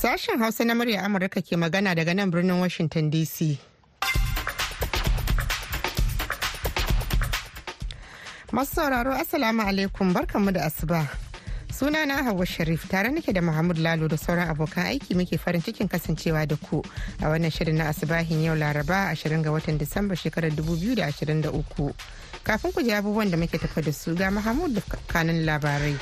Sashen Hausa na murya Amurka ke magana daga nan birnin Washington DC. Masu sauraro Assalamu alaikum barkanmu da asuba. Suna na Hauwa Sharif tare nake da Muhammad Lalo da sauran abokan aiki muke farin cikin kasancewa da ku a wannan shirin na asubahin yau Laraba 20 ga watan Disamba shekarar 2023. Kafin ku ji abubuwan da muke tafa da su ga Mahmud da kanin labarai.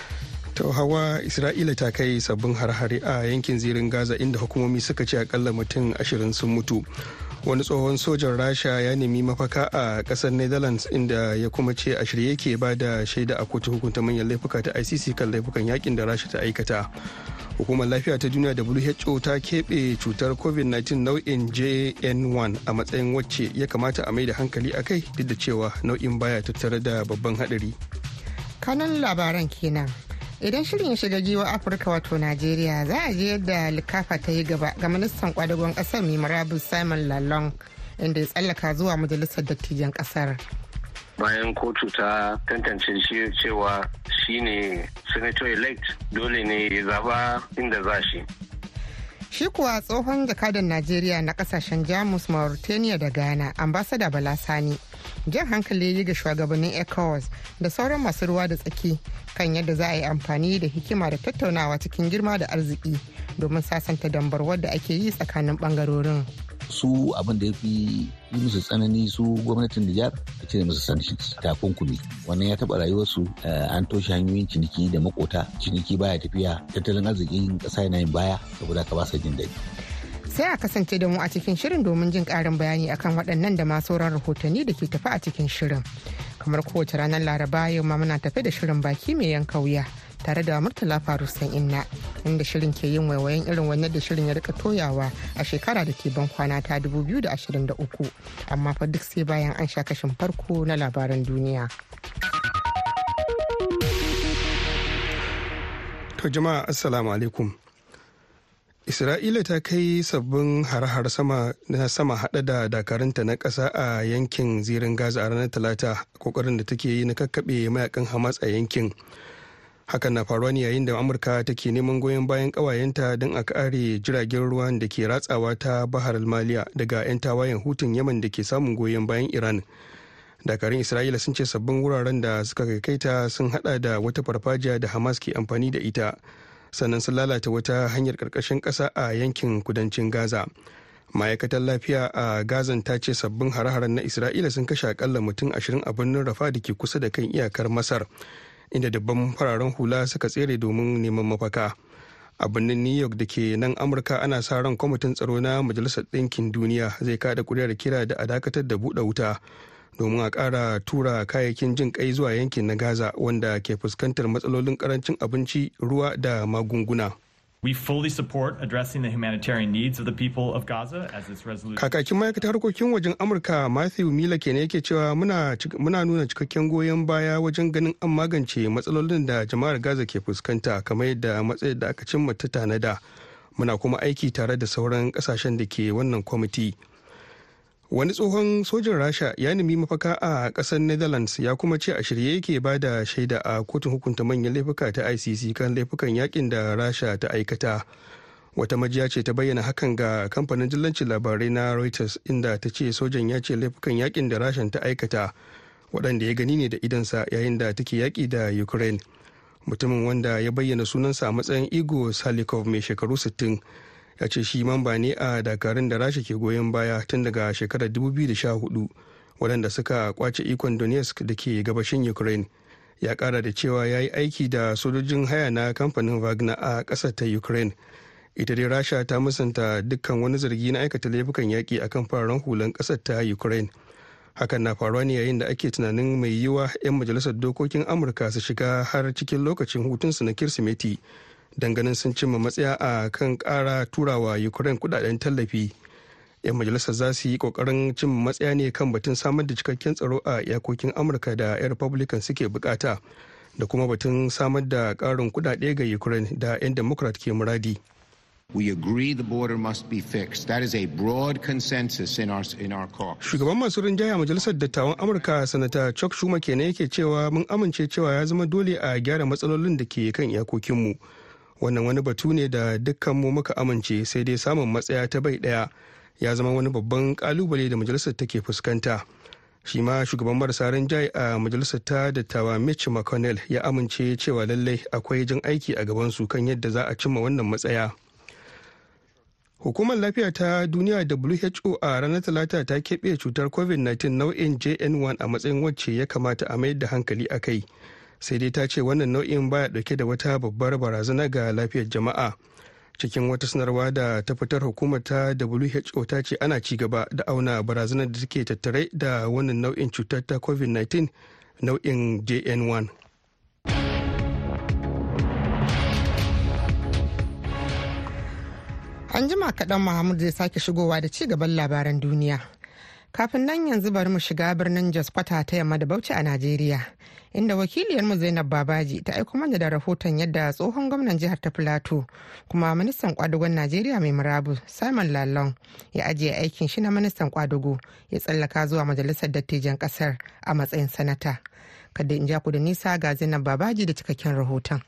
To hawa Isra'ila ta kai sabbin har-hare a yankin zirin Gaza inda hukumomi suka ce akalla mutum ashirin sun mutu. Wani tsohon sojan Rasha ya nemi mafaka a ƙasar Netherlands inda ya kuma ce a shirye yake ba da shaida a kotu hukunta manyan laifuka ta ICC kan laifukan yaƙin da Rasha ta aikata. Hukumar lafiya ta duniya WHO ta keɓe cutar COVID-19 nau'in JN1 a matsayin wacce ya kamata a mai da hankali a kai duk da cewa nau'in baya tattare da babban haɗari. Kanan labaran kenan. Idan shirin shiga giwa afirka wato najeriya za a je yadda likafa ta yi gaba ga ministan kwadagon ƙasar mai marabus simon lalong inda ya tsallaka zuwa majalisar dattijan ƙasar bayan kotu ta tantance shi cewa shi ne senator elect dole ne ya zaba inda za shi. Shi kuwa tsohon jakadan najeriya na ƙasashen jamus mauritania da ghana ambasada bala sani jan hankali yi ga shugabannin ecowas da sauran masu ruwa da tsaki kan yadda za a yi amfani da hikima da tattaunawa cikin girma da arziki domin sasanta dambar wadda ake yi tsakanin ɓangarorin su abin da ya fi yi musu tsanani su gwamnatin Nijar a cire musu sanctions takunkumi. Wannan ya taɓa rayuwarsu an toshe hanyoyin ciniki da makota ciniki baya tafiya tattalin arzikin ƙasa yana yin baya saboda ka ba sa jin daɗi. Sai a kasance da mu a cikin shirin domin jin ƙarin bayani akan waɗannan da ma sauran rahotanni da ke tafi a cikin shirin. Kamar kowace ranar laraba yau ma muna tafi da shirin baki mai yanka wuya tare da murtala farusan inna inda shirin ke yin waiwayen irin wannan da shirin ya riƙa toyawa a shekara da ke ban kwana ta 2023 amma fa duk sai bayan an sha kashin farko na labaran duniya. To jama'a assalamu alaikum. Isra'ila ta kai sabbin har-har sama na sama hada da dakarunta na ƙasa a yankin zirin Gaza a ranar Talata ƙoƙarin da take yi na kakkaɓe mayaƙan Hamas a yankin. hakan na faruwa ne yayin da amurka take neman goyon bayan kawayenta don a kare jiragen ruwan da ke ratsawa ta bahar maliya daga 'yan tawayen hutun yaman da ke samun goyon bayan iran dakarun isra'ila sun ce sabbin wuraren da suka kai ta sun hada da wata farfajiya da hamas ke amfani da ita sannan sun lalata wata hanyar ƙarƙashin kasa a yankin kudancin gaza. Ma'aikatar lafiya a gazan ta ce sabbin hare-haren na isra'ila sun kashe akalla mutum ashirin a birnin rafa da ke kusa da kan iyakar masar inda dabban fararen hula suka tsere domin neman mafaka. A birnin new york da ke nan amurka ana sa ran kwamitin tsaro na majalisar ɗinkin duniya zai kada kuri'ar kira da a dakatar da buɗe wuta domin a ƙara tura kayayyakin jin kai zuwa yankin na gaza wanda ke fuskantar matsalolin ƙarancin abinci ruwa da magunguna We fully support addressing the humanitarian needs of the people of Gaza as this resolution. Kakakin ma'aikatar harkokin wajen Amurka Matthew Miller kenan yake cewa muna, muna nuna cikakken goyon baya wajen ganin an magance matsalolin da jama'ar Gaza ke fuskanta kamar yadda matsayin da aka cimma ta tanada. Muna kuma aiki tare da sauran ƙasashen da ke wannan kwamiti. Wani tsohon sojin rasha ya nemi mafaka a ƙasar netherlands ya kuma ce a shirye yake ba da shaida a kotun hukunta manyan laifuka ta icc kan laifukan yaƙin da rasha ta aikata. Wata majiya ce ta bayyana hakan ga kamfanin dillancin labarai na reuters inda ta ce sojan ya ce laifukan yaƙin da rashan ta aikata waɗanda ya gani ne da idansa yayin da take yaƙi da ukraine. Mutumin wanda ya bayyana sunansa a matsayin igor salikov mai shekaru 60 ya ce shi mamba ne a dakarun da rasha ke goyon baya tun daga shekarar 2014 waɗanda suka ƙwace ikon donetsk da ke gabashin ukraine. Ya kara da cewa ya yi aiki da sojojin haya na kamfanin wagner a ƙasar ta ukraine. Ita dai rasha ta musanta dukkan wani zargi na aikata laifukan yaƙi a kan fararen hulan ƙasar ta ukraine. Hakan na faruwa ne yayin da ake tunanin mai yiwa 'yan majalisar dokokin amurka su shiga har cikin lokacin hutunsu na kirsimeti ganin sun cimma matsaya a kan kara turawa ukraine kuɗaɗen tallafi yan majalisar za su yi ƙoƙarin cimma matsaya ne kan batun samar da cikakken tsaro a iyakokin amurka da 'yan republican suke buƙata da kuma batun samar da karin kudade ga ukraine da 'yan democrat ke muradi We agree the border must be fixed. That is a broad consensus in our in our caucus. Shugaban masu rinjaya majalisar dattawan Amurka sanata Chuck Schumer kenan yake cewa mun amince cewa ya zama dole a gyara matsalolin da ke kan iyakokinmu. Wannan wani batu ne da dukkanmu muka amince sai dai samun matsaya ta bai ɗaya ya zama wani babban ƙalubale da majalisar take fuskanta. shi ma shugaban marasa rinjaye a majalisar ta dattawa mitch mcconnell ya amince cewa lallai akwai jin aiki a gabansu kan yadda za a cimma wannan matsaya hukumar lafiya ta duniya who a ranar talata ta keɓe cutar covid-19 nau'in jn1 a matsayin wacce ya kamata a mayar da hankali a kai sai dai ta ce wannan nau'in baya ɗauke da wata babbar barazana ga lafiyar jama'a. Cikin wata sanarwa da ta fitar hukumar ta who ta ce ana ci gaba da auna barazanar da take tattare da wannan nau'in cutar ta covid-19 nau'in jn1 an jima kaɗan Muhammad zai sake shigowa da ci gaban labaran duniya. Kafin nan yanzu bari mu shiga birnin jos kwata ta yamma da bauchi a najeriya inda wakiliyarmu zainab babaji ta aiko mana da rahoton yadda tsohon gwamnan jihar ta filato kuma ministan kwadugon najeriya mai murabu simon lalong ya ajiye aikin shi na ministan kwadugo ya tsallaka zuwa majalisar dattijan ƙasar a matsayin sanata. Kada in ja ku da nisa ga zainab babaji da cikakken rahoton.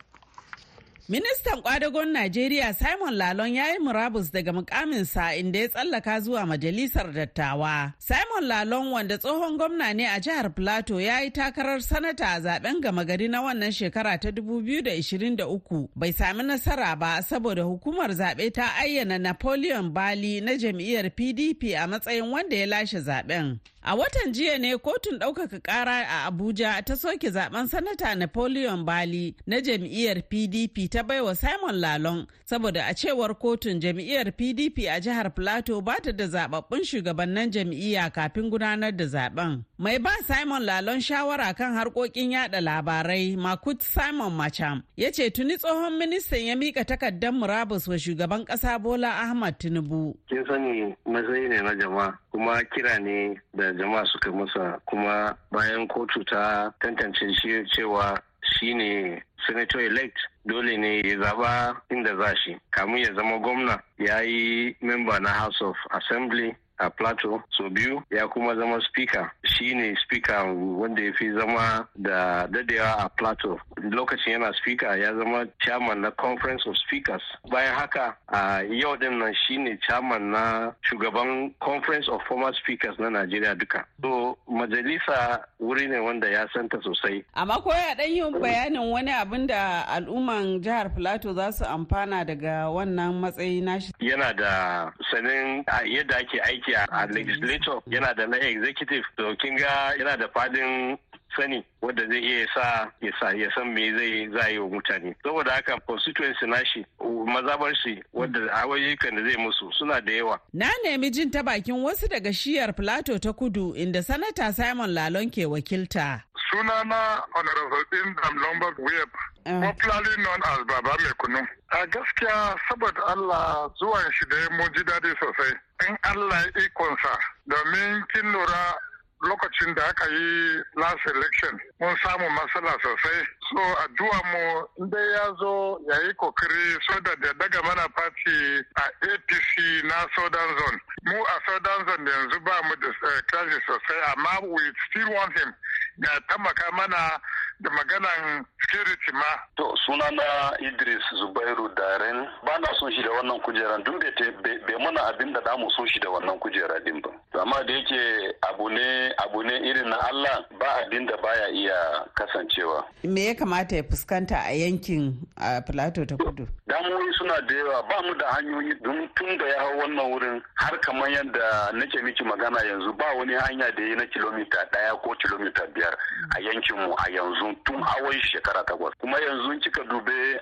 Ministan kwadagon Najeriya Simon Lalon ya yi murabus daga mukaminsa inda ya tsallaka zuwa majalisar dattawa. Simon Lalon wanda tsohon gwamna ne a jihar Plateau ya yi takarar sanata a zaɓen gama gari na wannan shekara ta 2023 bai sami nasara ba saboda hukumar zaɓe ta ayyana Napoleon Bali na jam'iyyar PDP a matsayin wanda ya lashe zaɓen. A watan jiya ne kotun ɗaukaka ƙara a Abuja ta soke zaɓen sanata Napoleon Bali na jam'iyyar PDP ta baiwa Simon Lalong saboda a cewar kotun jam'iyyar PDP a jihar Plateau ba ta da zababbun shugabannin jam'iyya kafin gudanar da zaɓen. Mai ba Simon Lalong shawara kan harkokin yada labarai Makut Simon Macham ya ce tuni tsohon ministan ya mika takardar murabus wa shugaban ƙasa Bola Ahmad Tinubu. Kin sani matsayi ne na jama'a kuma kira ne da jama'a suka masa. Kuma bayan kotu ta tantance shi cewa shi ne senator elect dole ne ya zaba inda za shi. Kamun ya zama gwamna ya yi memba na house of assembly a plateau so biyu ya kuma zama speaker. Shi ne speaker wanda ya fi zama da dadewa a plateau. Lokacin yana speaker ya zama chairman na conference of speakers. Bayan haka a yau ɗin nan shi ne chairman na shugaban conference of former speakers na najeriya duka. So majalisa wuri ne wanda ya santa sosai. Amma ko ya dan yi bayanin wani abin da al'umman jihar plateau za su amfana daga wannan matsayi nashi yana da sanin yadda ake aiki a legislature. Yana da na executive. Kin ga yana da faɗin sani wanda zai iya sa ya sa ya san me zai za yi wa mutane. Saboda haka constituency nashi mazabar shi wadda ayyukan da zai musu suna da yawa. Na nemi jin ta bakin wasu daga shiyar plateau ta kudu inda sanata simon lalon ke wakilta. Sunana honorable indam lombard web popularly known as baba mai kunu. A gaskiya saboda allah zuwan shi da ya ji daɗi sosai. In allah ikonsa domin kin lura lokacin da aka yi last election mun samu matsala sosai. So addu'a mu inda ya zo ya yi ƙoƙari so da da daga mana party a apc na southern zone. Mu a southern zone yanzu ba mu da crisis sosai amma we still want him. Ya taimaka mana da maganan security ma. To suna na Idris Zubairu Daren ba na son shi da wannan kujera duk bai muna abin da damu so shi da wannan kujera din ba. Amma da yake abu ne abu ne irin na Allah ba abin da baya iya kasancewa. Me ya kamata ya fuskanta a yankin a Plateau ta Kudu? Damuwoyi suna da yawa ba mu da hanyoyi don tun da ya hau wannan wurin har kamar yadda nake miki magana yanzu ba wani hanya da ya na kilomita ɗaya ko kilomita biyar a yankinmu a yanzu tun awon shekara takwas. Kuma yanzu kika dube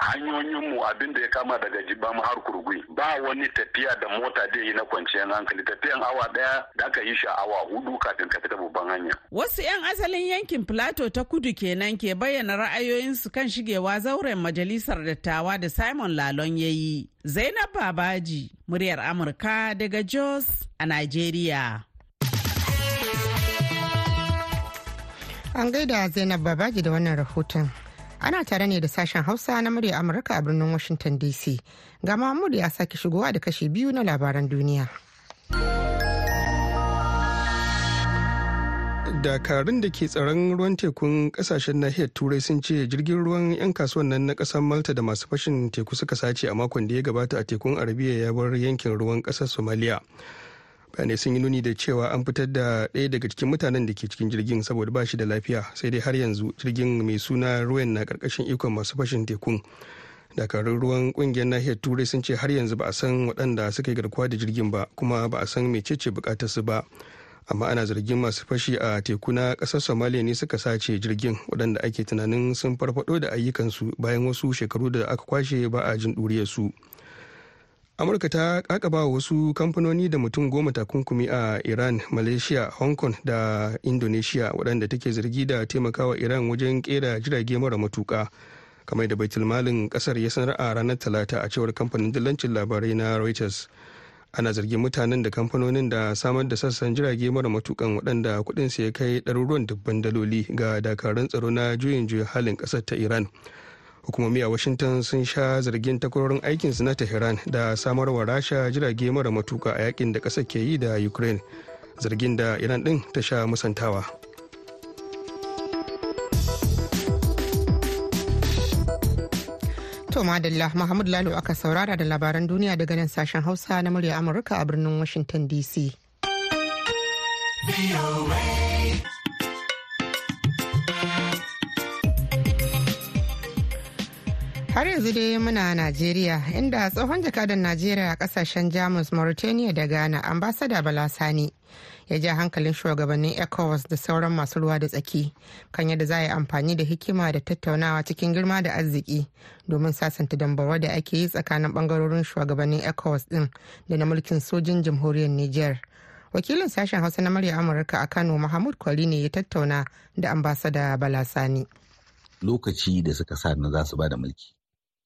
hanyoyinmu abin da ya kama daga jibama har kurgui ba wani tafiya da mota da yi na kwanciyar hankali. Tafiyan awa ɗaya da aka yi shi awa huɗu kafin ka fita babban hanya. Wasu 'yan asalin yankin plateau ta kudu kenan ke bayyana ra'ayoyinsu kan shigewa zauren majalisar dattawa da simon lalon ya yi. Zainab babaji muryar amurka daga jos a nigeria. An gaida Zainab Babaji da wannan rahoton. ana tare ne da sashen hausa na murya amurka a birnin washington dc ga mahmud ya sake shigowa da kashi biyu na labaran duniya. Dakarun da ke tsaron ruwan tekun ƙasashen nahiyar turai sun ce jirgin ruwan 'yan kasuwan nan na ƙasar malta da masu fashin teku suka sace a makon da ya gabata a tekun arabiya ya bar yankin ruwan ƙasar somalia. Bayanai sun yi nuni da cewa an fitar da ɗaya daga cikin mutanen da ke cikin jirgin saboda ba shi da lafiya sai dai har yanzu jirgin mai suna ruwan na ƙarƙashin ikon masu fashin tekun. Dakarun ruwan ƙungiyar nahiyar turai sun ce har yanzu ba a san waɗanda suka yi garkuwa da jirgin ba kuma ba a san mecece buƙatar su ba. Amma ana zargin masu fashi a teku na ƙasar somalia ne suka sace jirgin waɗanda ake tunanin sun farfado da ayyukansu bayan wasu shekaru da aka kwashe ba a jin ɗuriyarsu. su amurka ta kakaba wasu kamfanoni da mutum goma takunkumi a iran malaysia hong kong da indonesia waɗanda take zargi da taimakawa iran wajen kera jirage mara matuka kamar da baitulmalin ƙasar ya sanar a ranar talata a cewar kamfanin dillancin labarai na reuters ana zargin mutanen da kamfanonin da samar da sassan jirage mara matukan waɗanda kuɗinsu ya kai ɗaruruwan dubban daloli ga dakarun tsaro na juyin juya halin ƙasar ta iran. Hukumomi a washington sun sha zargin takwarorin aikinsu na tehran da samarwa rasha jirage mara matuka a yaƙin da ƙasar ke yi da ukraine. Zargin da iran din ta sha musantawa. To madalla muhammadu lalo aka saurara da labaran duniya daga nan sashen hausa na murya amurka a birnin washington dc har yanzu dai muna najeriya inda tsohon jakadan najeriya a ƙasashen jamus mauritania da ghana ambasada bala sani ya ja hankalin shugabannin ecowas da sauran masu ruwa da tsaki kan yadda za a yi amfani da hikima da tattaunawa cikin girma da arziki domin sasanta dambarwa da ake yi tsakanin ɓangarorin shugabannin ecowas din da na mulkin sojin jamhuriyar niger. Wakilin sashen hausa na murya amurka a kano mahmud kwari ne ya tattauna da ambasada bala sani. Lokaci da suka sa na za su ba da mulki.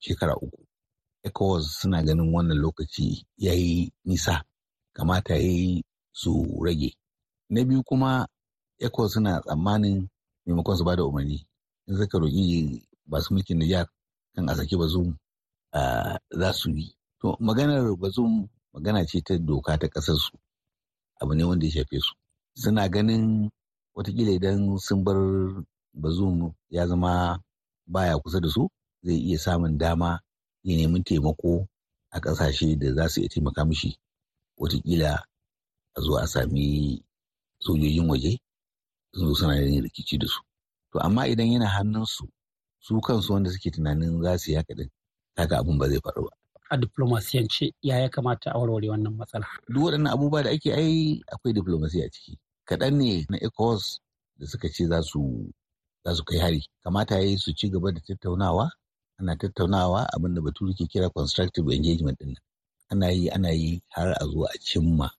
Shekara uku. ECOWAS suna ganin wannan lokaci ya yi nisa, kamata ya yi su rage. Na biyu kuma ECOWAS suna tsammanin maimakon su ba da umarni. In suka roƙi masu mulkin Nijar kan a saki bazum za su yi. To maganar bazum magana ce ta doka ta ƙasarsu. Abu ne wanda ya shafe su. Suna ganin wataƙila idan sun bar bazum ya zama baya kusa da su zai iya samun dama ya nemi taimako a ƙasashe da za su iya taimaka mishi. Watakila a zo a sami sojojin waje su suna yin rikici da su. To amma idan yana hannunsu su kansu wanda suke tunanin za su yi haka din kaga abin ba zai faru ba. A diplomasiyance ya ya kamata a warware wannan matsala? Duk waɗannan abubuwa da ake ai akwai diplomasiya a ciki. Kaɗan ne na ecowas da suka ce za su za su kai hari. Kamata ya yi su ci gaba da tattaunawa ana tattaunawa abin da baturu ke kira constructive engagement din ana yi ana yi har a zo a cimma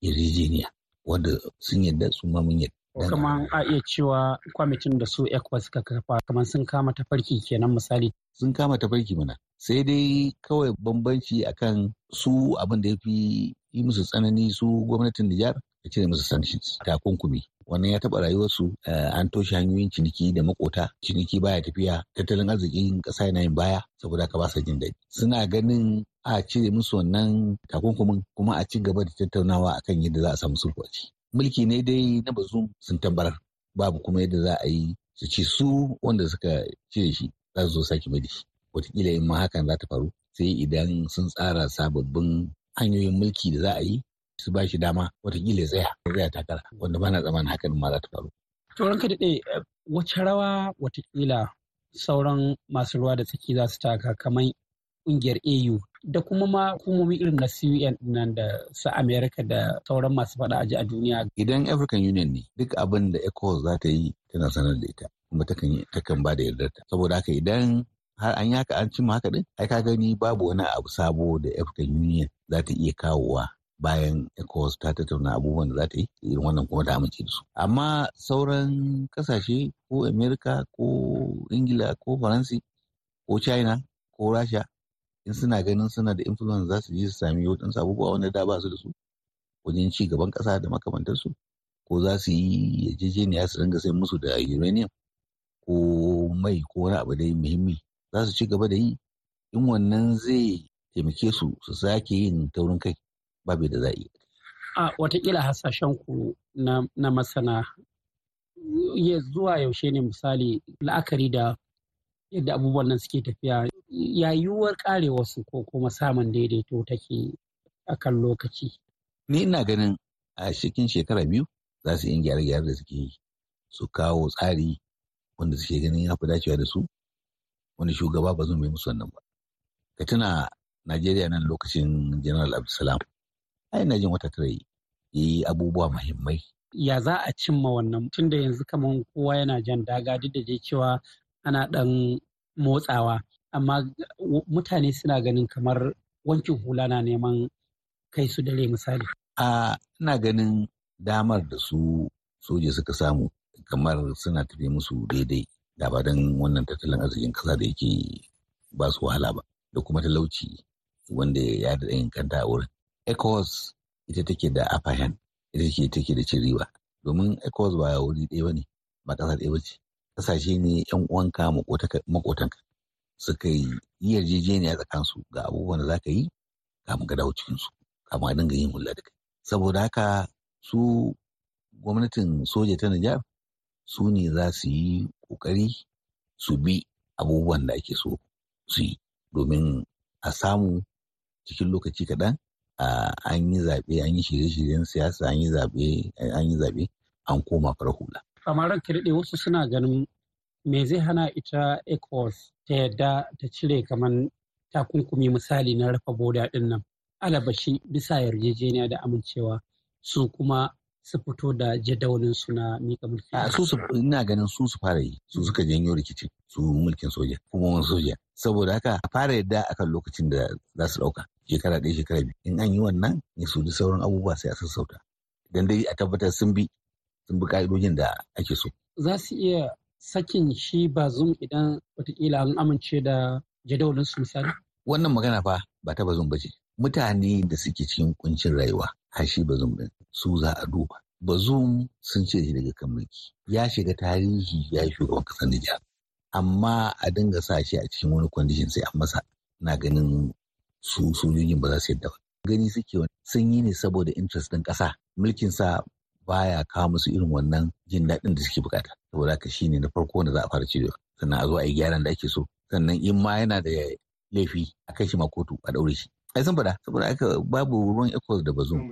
yarjejeniya wanda sun yadda su ma mun yadda. Kamar a iya cewa kwamitin da su ECOWAS suka kafa kamar sun kama tafarki kenan misali. Sun kama tafarki mana. Sai dai kawai bambanci akan su abin da ya fi yi musu tsanani su gwamnatin Nijar ya cire musu sanctions takunkumi. Wannan ya taɓa rayuwarsu an toshe hanyoyin ciniki da makota ciniki baya tafiya tattalin arzikin ƙasa yana yin baya saboda ka ba su jin daɗi. Suna ganin a cire musu wannan takunkumin kuma a ci gaba da tattaunawa akan yadda za a samu sulhu a mulki ne dai na bazum sun tabbarar babu kuma yadda za a yi su ci su wanda suka cire shi za su zo sake mai da shi. Wataƙila in ma hakan za ta faru sai idan sun tsara sababbin hanyoyin mulki da za a yi su ba shi dama wataƙila ya tsaya ya tsaya takara wanda ba na tsammanin hakan ma za ta faru. To ranka daɗe wace rawa wataƙila sauran masu ruwa da tsaki za su taka kamar ƙungiyar AU da kuma ma hukumomi irin na CUN nan da su Amerika da sauran masu faɗa aji a duniya. Idan African Union ne duk abin da ECOWAS za ta yi tana sanar da ita kuma takan ba da yardarta. Saboda haka idan har an yaka an cimma haka din ai ka gani babu wani abu sabo da African Union za ta iya kawowa bayan ECOWAS ta tattauna abubuwan da za ta yi irin wannan kuma ta amince da su. Amma sauran ƙasashe ko Amerika ko Ingila ko Faransi ko China ko Rasha in suna ganin suna da influence za su je su sami waɗansu abubuwa wanda da ba su da su wajen ci gaban ƙasa da makamantarsu ko za su yi yarjejeniya su ringa sai musu da uranium ko mai ko wani abu dai muhimmi za su ci gaba da yi in wannan zai taimake su su sake yin taurin kai babu da za a wataƙila hasashen ku na masana ya zuwa yaushe ne misali la'akari da yadda abubuwan nan suke tafiya ya yiwuwar karewarsu ko kuma samun daidaito take a kan lokaci. Ni ina ganin a cikin shekara biyu za su yi gyare-gyare da suke yi su kawo tsari wanda suke ganin ya fi dacewa da su wani shugaba ba zan mai musu wannan ba. Ka tuna Najeriya nan lokacin General Abdulsalam. Ai na jin wata tara yi abubuwa muhimmai. Ya za a cimma wannan tun da yanzu kamar kowa yana jan daga duk da je cewa ana ɗan motsawa amma mutane suna ganin kamar wankin hula na neman kai su dare misali. A ina ganin damar da su soja suka samu kamar suna tafi musu daidai da ba don wannan tattalin arzikin kasa da yake ba su wahala ba da kuma talauci wanda ya da yin kanta a wurin. ECOWAS ita take da hand ita take take da cin riba domin ECOWAS ba wuri ɗaya ba ne ba ƙasa ɗaya ba ce. Ƙasashe ne 'yan uwanka makotanka suka yi yarjejeniya tsakansu ga abubuwan da za ka yi kamun ka dawo cikinsu kamun a dinga yin hulɗa da kai. Saboda haka su gwamnatin soja ta Nijar su ne za su yi ƙoƙari su bi abubuwan da ake so su yi domin a samu cikin lokaci kaɗan an yi zaɓe an yi shirye-shiryen siyasa an yi zaɓe an yi zaɓe an koma fara hula. Kamar daɗe wasu suna ganin me zai hana ita ECOWAS ta yadda ta cire kamar takunkumi misali na rufe boda ɗin nan alabashi bisa yarjejeniya da amincewa su kuma su fito da jadawalin su na miƙa mulki. A su ina ganin su su fara yi su suka janyo rikici su mulkin soja hukumomin soja saboda haka a fara yadda akan lokacin da za su ɗauka shekara ɗaya shekara biyu in an yi wannan ne su sauran abubuwa sai a sassauta idan dai a tabbatar sun bi sun bi ka'idojin da ake so. Za su iya sakin shi ba zum idan wataƙila an amince da jadawalin su misali. Wannan magana fa ba ta bazum ba ce. Mutane da suke cikin kuncin rayuwa har shi bazum ɗin su za a duba. Bazum sun ce shi daga kan mulki. Ya shiga tarihi ya yi shugaban ƙasar Nijar. Amma a dinga sa shi a cikin wani kwandishin sai an masa na ganin su sojojin ba za su yadda ba. Gani suke wani sun yi ne saboda interest ɗin ƙasa. Mulkinsa baya kawo musu irin wannan jin daɗin da suke buƙata. Saboda haka shi ne na farko da za a fara cirewa. Sannan a zo a yi gyaran da ake so. Sannan in ma yana da laifi a kai shi ma kotu a ɗaure shi. ai sun faɗa saboda aka babu ruwan ecos da bazum.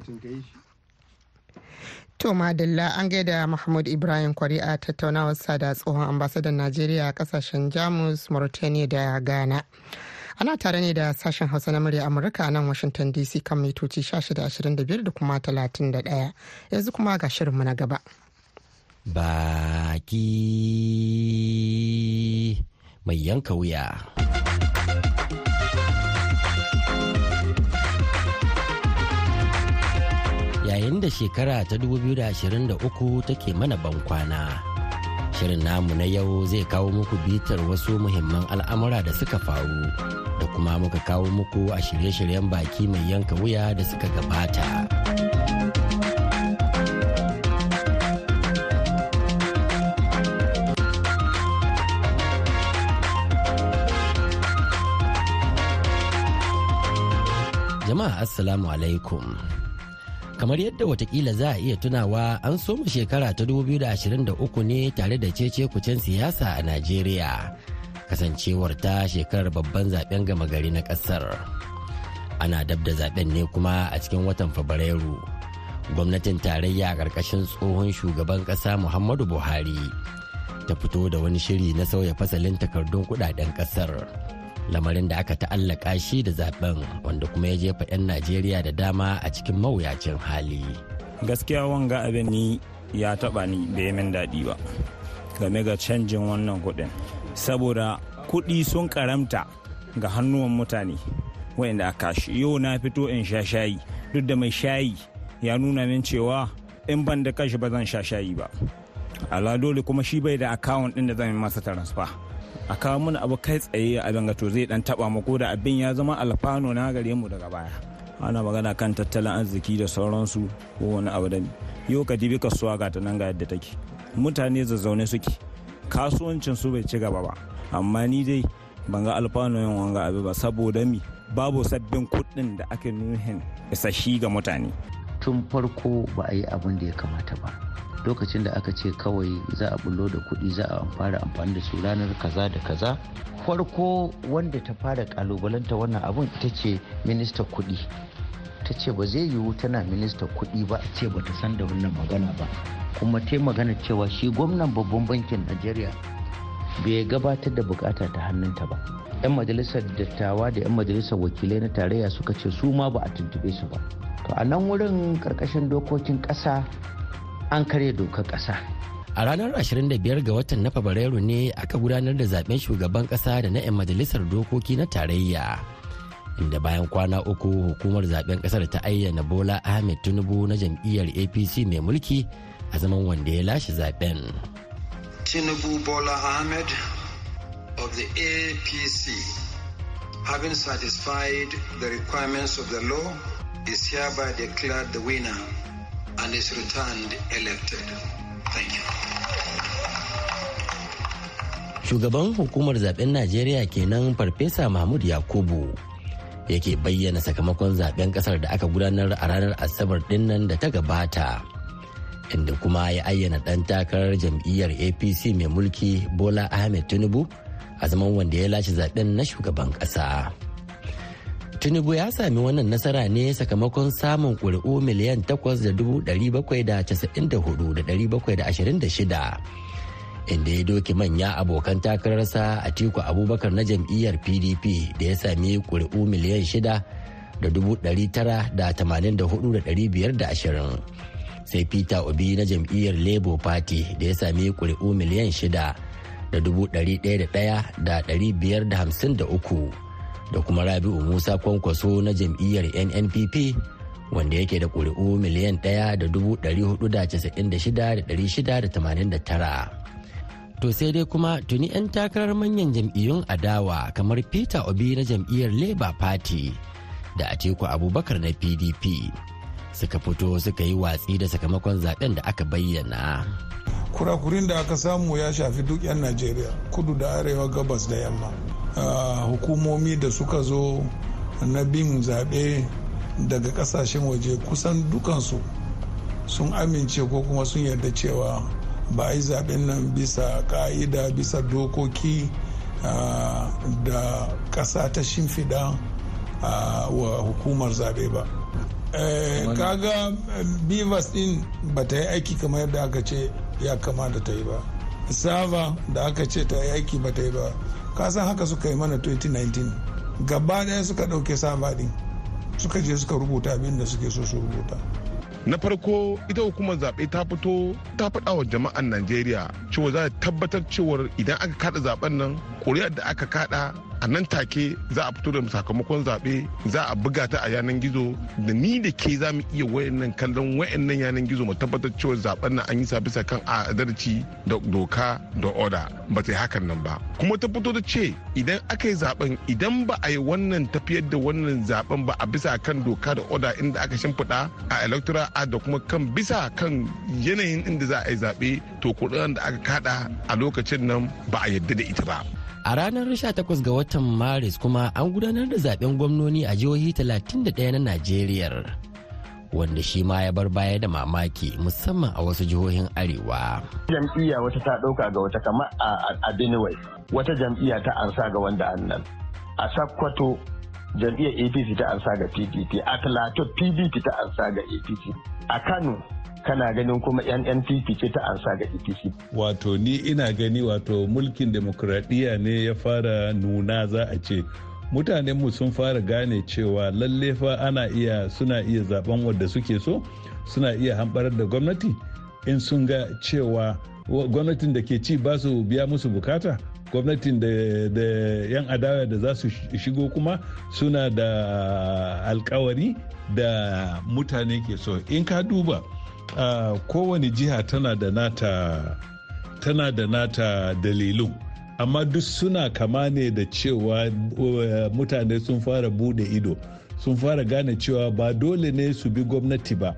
To Madalla an gaida Mahmud Ibrahim Kwari a tattaunawarsa da tsohon ambasadan Najeriya a ƙasashen Jamus, Mauritania da Ghana. Ana tare ne da sashen Hausa na murya Amurka nan Washington DC kan mitoci 1625 da kuma 31. Yanzu kuma ga shirinmu na gaba. Baki mai yanka wuya. yayin da shekara ta 2023 take mana bankwana. Shirin namu na yau zai kawo muku bitar wasu muhimman al'amura da suka faru da kuma muka kawo muku a shirye-shiryen baki mai yanka wuya da suka gabata. Jama'a Assalamu alaikum. Kamar yadda wataƙila za a iya tunawa an soma shekara ta 2023 ne tare da cece kucen siyasa a najeriya kasancewar ta shekarar babban zaɓen gama gari na ƙasar ana dab da zaɓen ne kuma a cikin watan fabrairu gwamnatin tarayya a ƙarƙashin tsohon shugaban ƙasa muhammadu buhari ta fito da wani shiri na sauya fasalin takardun kuɗaɗen ƙasar. Lamarin da aka ta'allaka shi da zaɓen wanda kuma ya jefa 'yan najeriya da dama a cikin mawuyacin hali. Gaskiya wanga abin ni ya taba ni bai min daɗi ba game ga canjin wannan kuɗin. Saboda kuɗi sun karamta ga hannuwan mutane wayanda aka shi yau na fito in sha shayi duk da mai shayi ya nuna min cewa in ban da kashi ba zan sha shayi ba. Ala dole kuma shi bai da akawun ɗin da zan masa transfer. A kawo mana abu kai tsaye a abin to zai dan taba mu ko da abin ya zama alfano na gare mu daga baya. Ana magana kan tattalin arziki da sauransu ko wani abu da yau ka dibi kasuwa ga ta nan ga yadda take. Mutane zazzaune suke. Kasuwancin su bai ci gaba ba. Amma ni dai ban ga alfanu yin wanga abu ba saboda mi? Babu sabbin kuɗin da ake nuhin isashi ga mutane. Tun farko ba a yi abin da ya kamata ba. Lokacin da aka ce kawai za a bullo da kuɗi za a fara amfani da su ranar kaza da kaza farko wanda ta fara kalubalanta wannan abun ita ce minista kuɗi. Ta ce ba zai yiwu tana minista kuɗi ba ce ba ta san da wannan magana ba. Kuma ta magana cewa shi gwamnan babban bankin najeriya bai gabatar da buƙata ta hannunta ba. Yan majalisar dattawa da yan majalisar wakilai na tarayya suka ce su ma ba a tuntube su ba. To a nan wurin ƙarƙashin dokokin ƙasa an karya dokar ƙasa. A ranar 25 ga watan na fabrairu ne aka gudanar da zaɓen shugaban kasa da na 'yan majalisar dokoki na tarayya inda bayan kwana uku hukumar zaɓen ƙasar ta ayyana bola ahmed tinubu na jam'iyyar apc mai mulki a zaman wanda ya lashe zaɓen tinubu bola ahmed of the apc having satisfied the requirements of the law is hereby declared the winner. And is returned elected. Thank you. Shugaban hukumar zaɓen Najeriya kenan Farfesa Mahmud Yakubu yake bayyana sakamakon zaɓen ƙasar da aka gudanar a ranar Asabar ɗin nan da ta gabata. Inda kuma ya ayyana ɗan takarar jam'iyyar APC mai mulki Bola Ahmed Tinubu a zaman wanda ya lashe zaɓen na shugaban ƙasa. Tinubu ya sami wannan nasara ne sakamakon samun ƙuri'u miliyan 8,794,726 inda ya doki manya abokan takararsa a tiku abubakar na jam'iyyar pdp da ya sami ƙuri'u miliyan 6,984,520 sai peter obi na jam'iyyar labour party da ya sami ƙuri'u miliyan 6,101,553 da kuma rabi'u musa kwankwaso na jam'iyyar nnpp wanda yake da ƙuri'u miliyan ɗaya da dubu ɗari huɗu da casa'in da shida da ɗari shida da tamanin da tara. To sai dai kuma tuni 'yan takarar manyan jam'iyyun adawa kamar peter obi na jam'iyyar labour party da atiku abubakar na pdp suka fito suka yi watsi da sakamakon zaɓen da aka bayyana. Kurakurin da aka samu ya shafi duk 'yan najeriya kudu da arewa gabas da yamma. Hukumomi da suka zo na bin zaɓe daga ƙasashen waje kusan dukansu sun amince ko kuma sun yarda cewa ba a yi zaɓen nan bisa ƙa'ida bisa dokoki da ƙasa ta shimfiɗa wa hukumar zaɓe ba. Eh, kaga bivas ɗin ba ta yi aiki kamar yadda aka ce ya kamata ta yi ba. Sava da aka ce ta yi aiki ba ta yi ba. Kasan haka suka yi mana 2019 gaba ɗaya suka ɗauke sabadin suka je suka rubuta abin da suke so su rubuta. Na farko ita hukumar zaɓe ta fito ta faɗa wa jama'an najeriya cewa za ta tabbatar cewar idan aka kada zaɓen nan ƙuri'ar da aka kada a nan take za a fito da sakamakon zaɓe za a buga ta a yanan gizo. Da ni da ke za mu iya wayannan kallon wayannan yanan gizo mu tabbatar cewa zaɓen nan an yi sa bisa kan adalci da doka da oda. Ba ta hakan nan ba. Kuma ta fito da ce idan aka yi zaɓen idan ba a yi wannan tafiyar da wannan zaɓen ba a bisa kan doka da oda inda aka shimfiɗa a electoral da kuma kan bisa kan yanayin inda za a yi zaɓe to kuɗin da aka kada a lokacin nan ba a yadda da ita ba. A ranar 18 ga watan Maris kuma an gudanar da zaɓen gwamnoni a jihohi 31 na Najeriya. Wanda shi ma ya bar baya da mamaki musamman a wasu jihohin Arewa. Jam'iyya wata ta ɗauka ga wata kamar a Benue, wata jam'iyya ta ansa ga wanda annan. A Sakkwato jam'iyyar APC ta ansa ga PDP, a Talato PDP ta ansa ga APC. A Kano kana ganin kuma yan npp ce ta ansa ga apc wato ni ina gani wato mulkin demokuraɗiyya ne ya fara nuna za a ce. Mutanenmu sun fara gane cewa lalle fa ana iya suna iya zaɓen wadda suke so suna iya hamɓarar da gwamnati. In sun ga cewa gwamnatin da ke ci ba su biya musu buƙata gwamnatin da yan adawa da za su shigo kuma suna da alkawari da mutane ke so. In ka duba Uh, kowane jiha tana da nata tana da nata dalilun. Amma duk suna kama ne da cewa uh, mutane sun fara buɗe ido sun fara gane cewa ba dole ne su bi gwamnati ba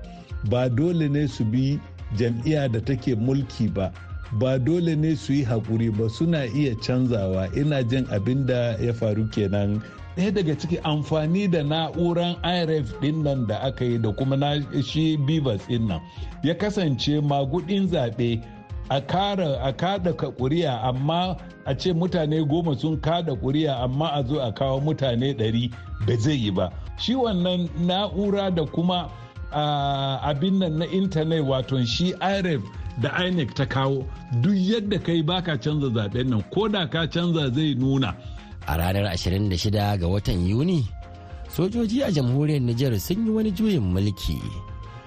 ba dole ne su bi jam'iyya da take mulki ba ba dole ne su yi haƙuri ba suna iya canzawa. Ina jin abin da ya faru kenan ɗaya daga ciki amfani da na'uran irf ɗin nan da aka yi da kuma na shi bibas ɗin nan. Ya kasance magudin zaɓe a kara a kada kuri'a amma a ce mutane goma sun kada kuri'a amma a zo a kawo mutane ɗari ba zai yi ba. Shi wannan na'ura da kuma abin nan na intanet wato shi irf da inec ta kawo duk yadda kai baka canza zaɓen nan. Ko da ka canza zai nuna. A ranar 26 ga watan yuni sojoji a jamhuriyar nijar sun yi wani juyin mulki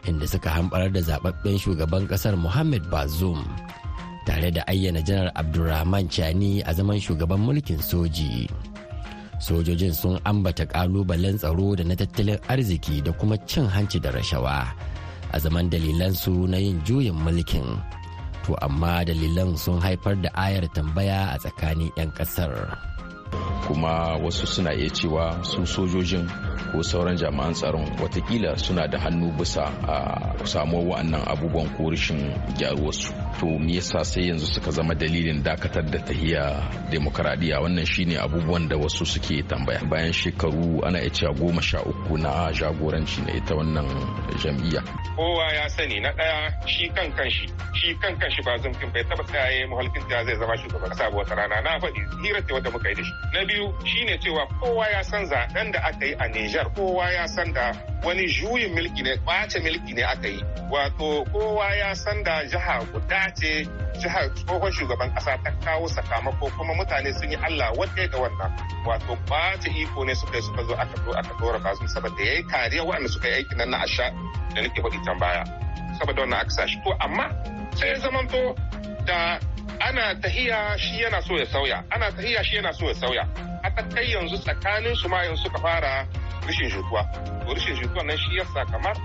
inda suka hamɓarar da zababben shugaban ƙasar Mohamed Bazoum tare da ayyana janar Abdulrahman Chani a zaman shugaban mulkin soji. Sojojin sun ambata kalubalen tsaro da na tattalin arziki da kuma cin hanci da rashawa a zaman dalilansu na yin juyin mulkin. To amma dalilan sun haifar da ayar tambaya a tsakanin 'yan ƙasar. Kuma wasu suna iya cewa su sojojin ko sauran jami'an tsaron wataƙila suna da hannu bisa a samuwar wa'annan abubuwan ko rashin gyaruwarsu. To me yasa sai yanzu suka zama dalilin dakatar da tahiya demokaradiyya wannan shine abubuwan da wasu suke tambaya. Bayan shekaru ana iya cewa goma sha uku na jagoranci na ita wannan jam'iyya. Kowa ya sani na ɗaya shi kan kanshi shi kan kanshi ba zumfin bai taba tsaye muhalkin da zai zama shugaban kasa wata rana. Na faɗi hira ce wanda muka yi da shi. Na biyu shine cewa kowa ya san zaɓen da aka yi a Nijar kowa ya san da wani juyin milki ne ɓace milki ne aka yi. Wato kowa ya san da jiha guda ce jihar tsohon shugaban kasa ta kawo sakamako kuma mutane sun yi Allah wadda ga wannan. Wato ɓace iko ne suka suka zo aka zo aka dora ba su saboda yayi kariya waɗanda suka yi aikin nan na asha da nake faɗi can baya. Saboda wannan aka sashi to amma sai ya zamanto da ana tahiya shi yana so ya sauya. Ana tahiya shi yana so ya sauya. Haka kai yanzu tsakanin su ma yanzu suka fara rishin jituwa to rishin jituwa nan shi yasa kamar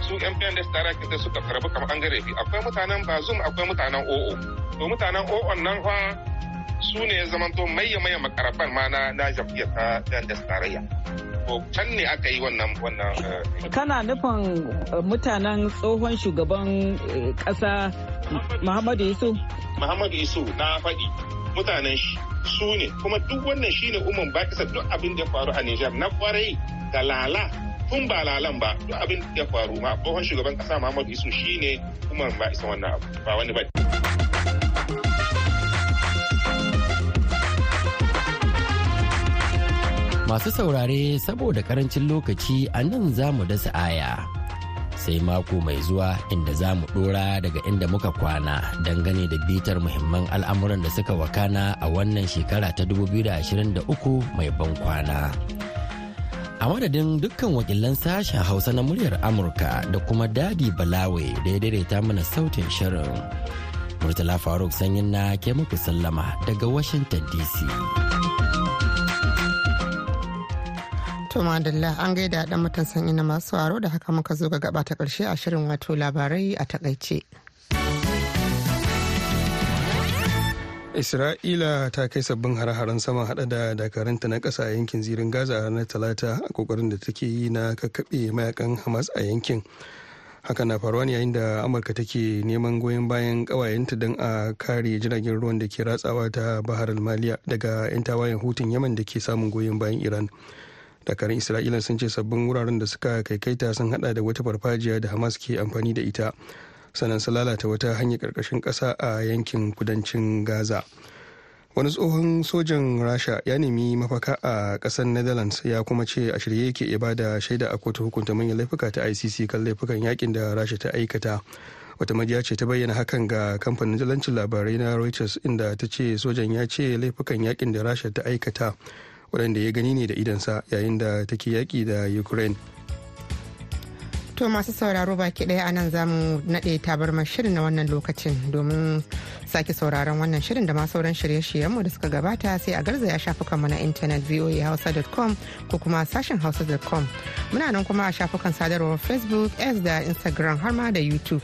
su yan pendes tare da suka karɓi kamar an gare akwai mutanen bazum akwai mutanen o'o to mutanen o'o nan fa su ne zamanto maye maye makaraban ma na na jam'iyyar ta pendes tarayya. To can ne aka yi wannan wannan kana nufin mutanen tsohon shugaban kasa muhammadu yusuf? Muhammadu yusuf na faɗi. Mutanen shi su ne. Kuma duk wannan shine umar bakisa duk abin da ya faru a Nijar. Na ƙwarai da lala tun ba lalan ba duk abin da ya faru ma tsohon shugaban kasa Muhammadu Isu shine umar ba isa wannan abu ba wani ba. Masu saurare saboda ƙarancin lokaci a nan za mu dasa aya. Sai mako mai zuwa inda za mu dora daga inda muka kwana dangane da bitar muhimman al'amuran da suka wakana a wannan shekara ta 2023 mai ban kwana. A madadin dukkan wakilan sashen Hausa na muryar Amurka da kuma Dadi Balawe da ya daidaita mana sautin shirin. Murtala Faruk Sanyin na ke muku sallama daga Washington DC. To madalla an gaida dan mutan sanyi na masu aro da haka muka zo ga gaba ta ƙarshe a shirin wato labarai a taƙaice. Isra'ila ta kai sabbin hare-haren sama hada da dakaranta na ƙasa a yankin zirin Gaza a ranar Talata a ƙoƙarin da take yi na kakkaɓe mayaƙan Hamas a yankin. Haka na faruwa ne yayin da Amurka take neman goyon bayan ƙawayenta don a kare jiragen ruwan da ke ratsawa ta Bahar Maliya daga 'yan tawayen hutun Yaman da ke samun goyon bayan Iran. Dakarun isra'ila sun ce sabbin wuraren da suka kaikaita sun hada da wata farfajiya da hamas ke amfani da ita sannan su lalata wata hanyar ƙarƙashin kasa a yankin kudancin gaza. Wani tsohon sojan rasha ya nemi mafaka a ƙasar netherlands ya kuma ce a shirye yake ya ba da shaida a kotu hukunta manyan laifuka ta icc kan laifukan yaƙin da rasha ta aikata. Wata majiya ce ta bayyana hakan ga kamfanin jalancin labarai na reuters inda ta ce sojan ya ce laifukan yaƙin da rasha ta aikata waɗanda ya gani ne da idansa yayin da take yaƙi da ukraine To masu sauraro baki ɗaya a nan za mu naɗe tabarmar shirin na wannan lokacin domin sake sauraron wannan shirin da ma sauran shirye-shiryenmu da suka gabata sai a garzaya shafukanmu na intanet voahausa.com ko kuma sashen hausa.com. Muna nan kuma a shafukan sadarwar Facebook, X da Instagram har ma da YouTube.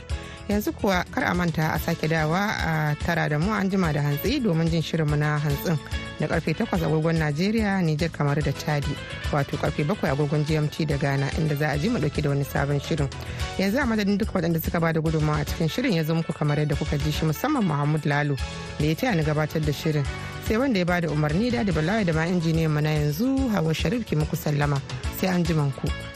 Yanzu kuwa kar a manta a sake dawa a tara da mu an jima da hantsi domin jin shirinmu na hantsin da ƙarfe 8 agogon najeriya nijar kamar da chadi wato ƙarfe 7 agogon gmt da ghana inda za a ji mu ɗauke da wani sabon shirin. Yanzu a madadin duk waɗanda suka ba da gudunmawa a cikin shirin ya zo muku kamar yadda kuka ji shi musamman muhammad lalo da ya taya ni gabatar da shirin. Sai wanda ya ba da umarni da da balawa da ma injiniyan mu na yanzu hawa sharif ki muku sallama. Sai an ku.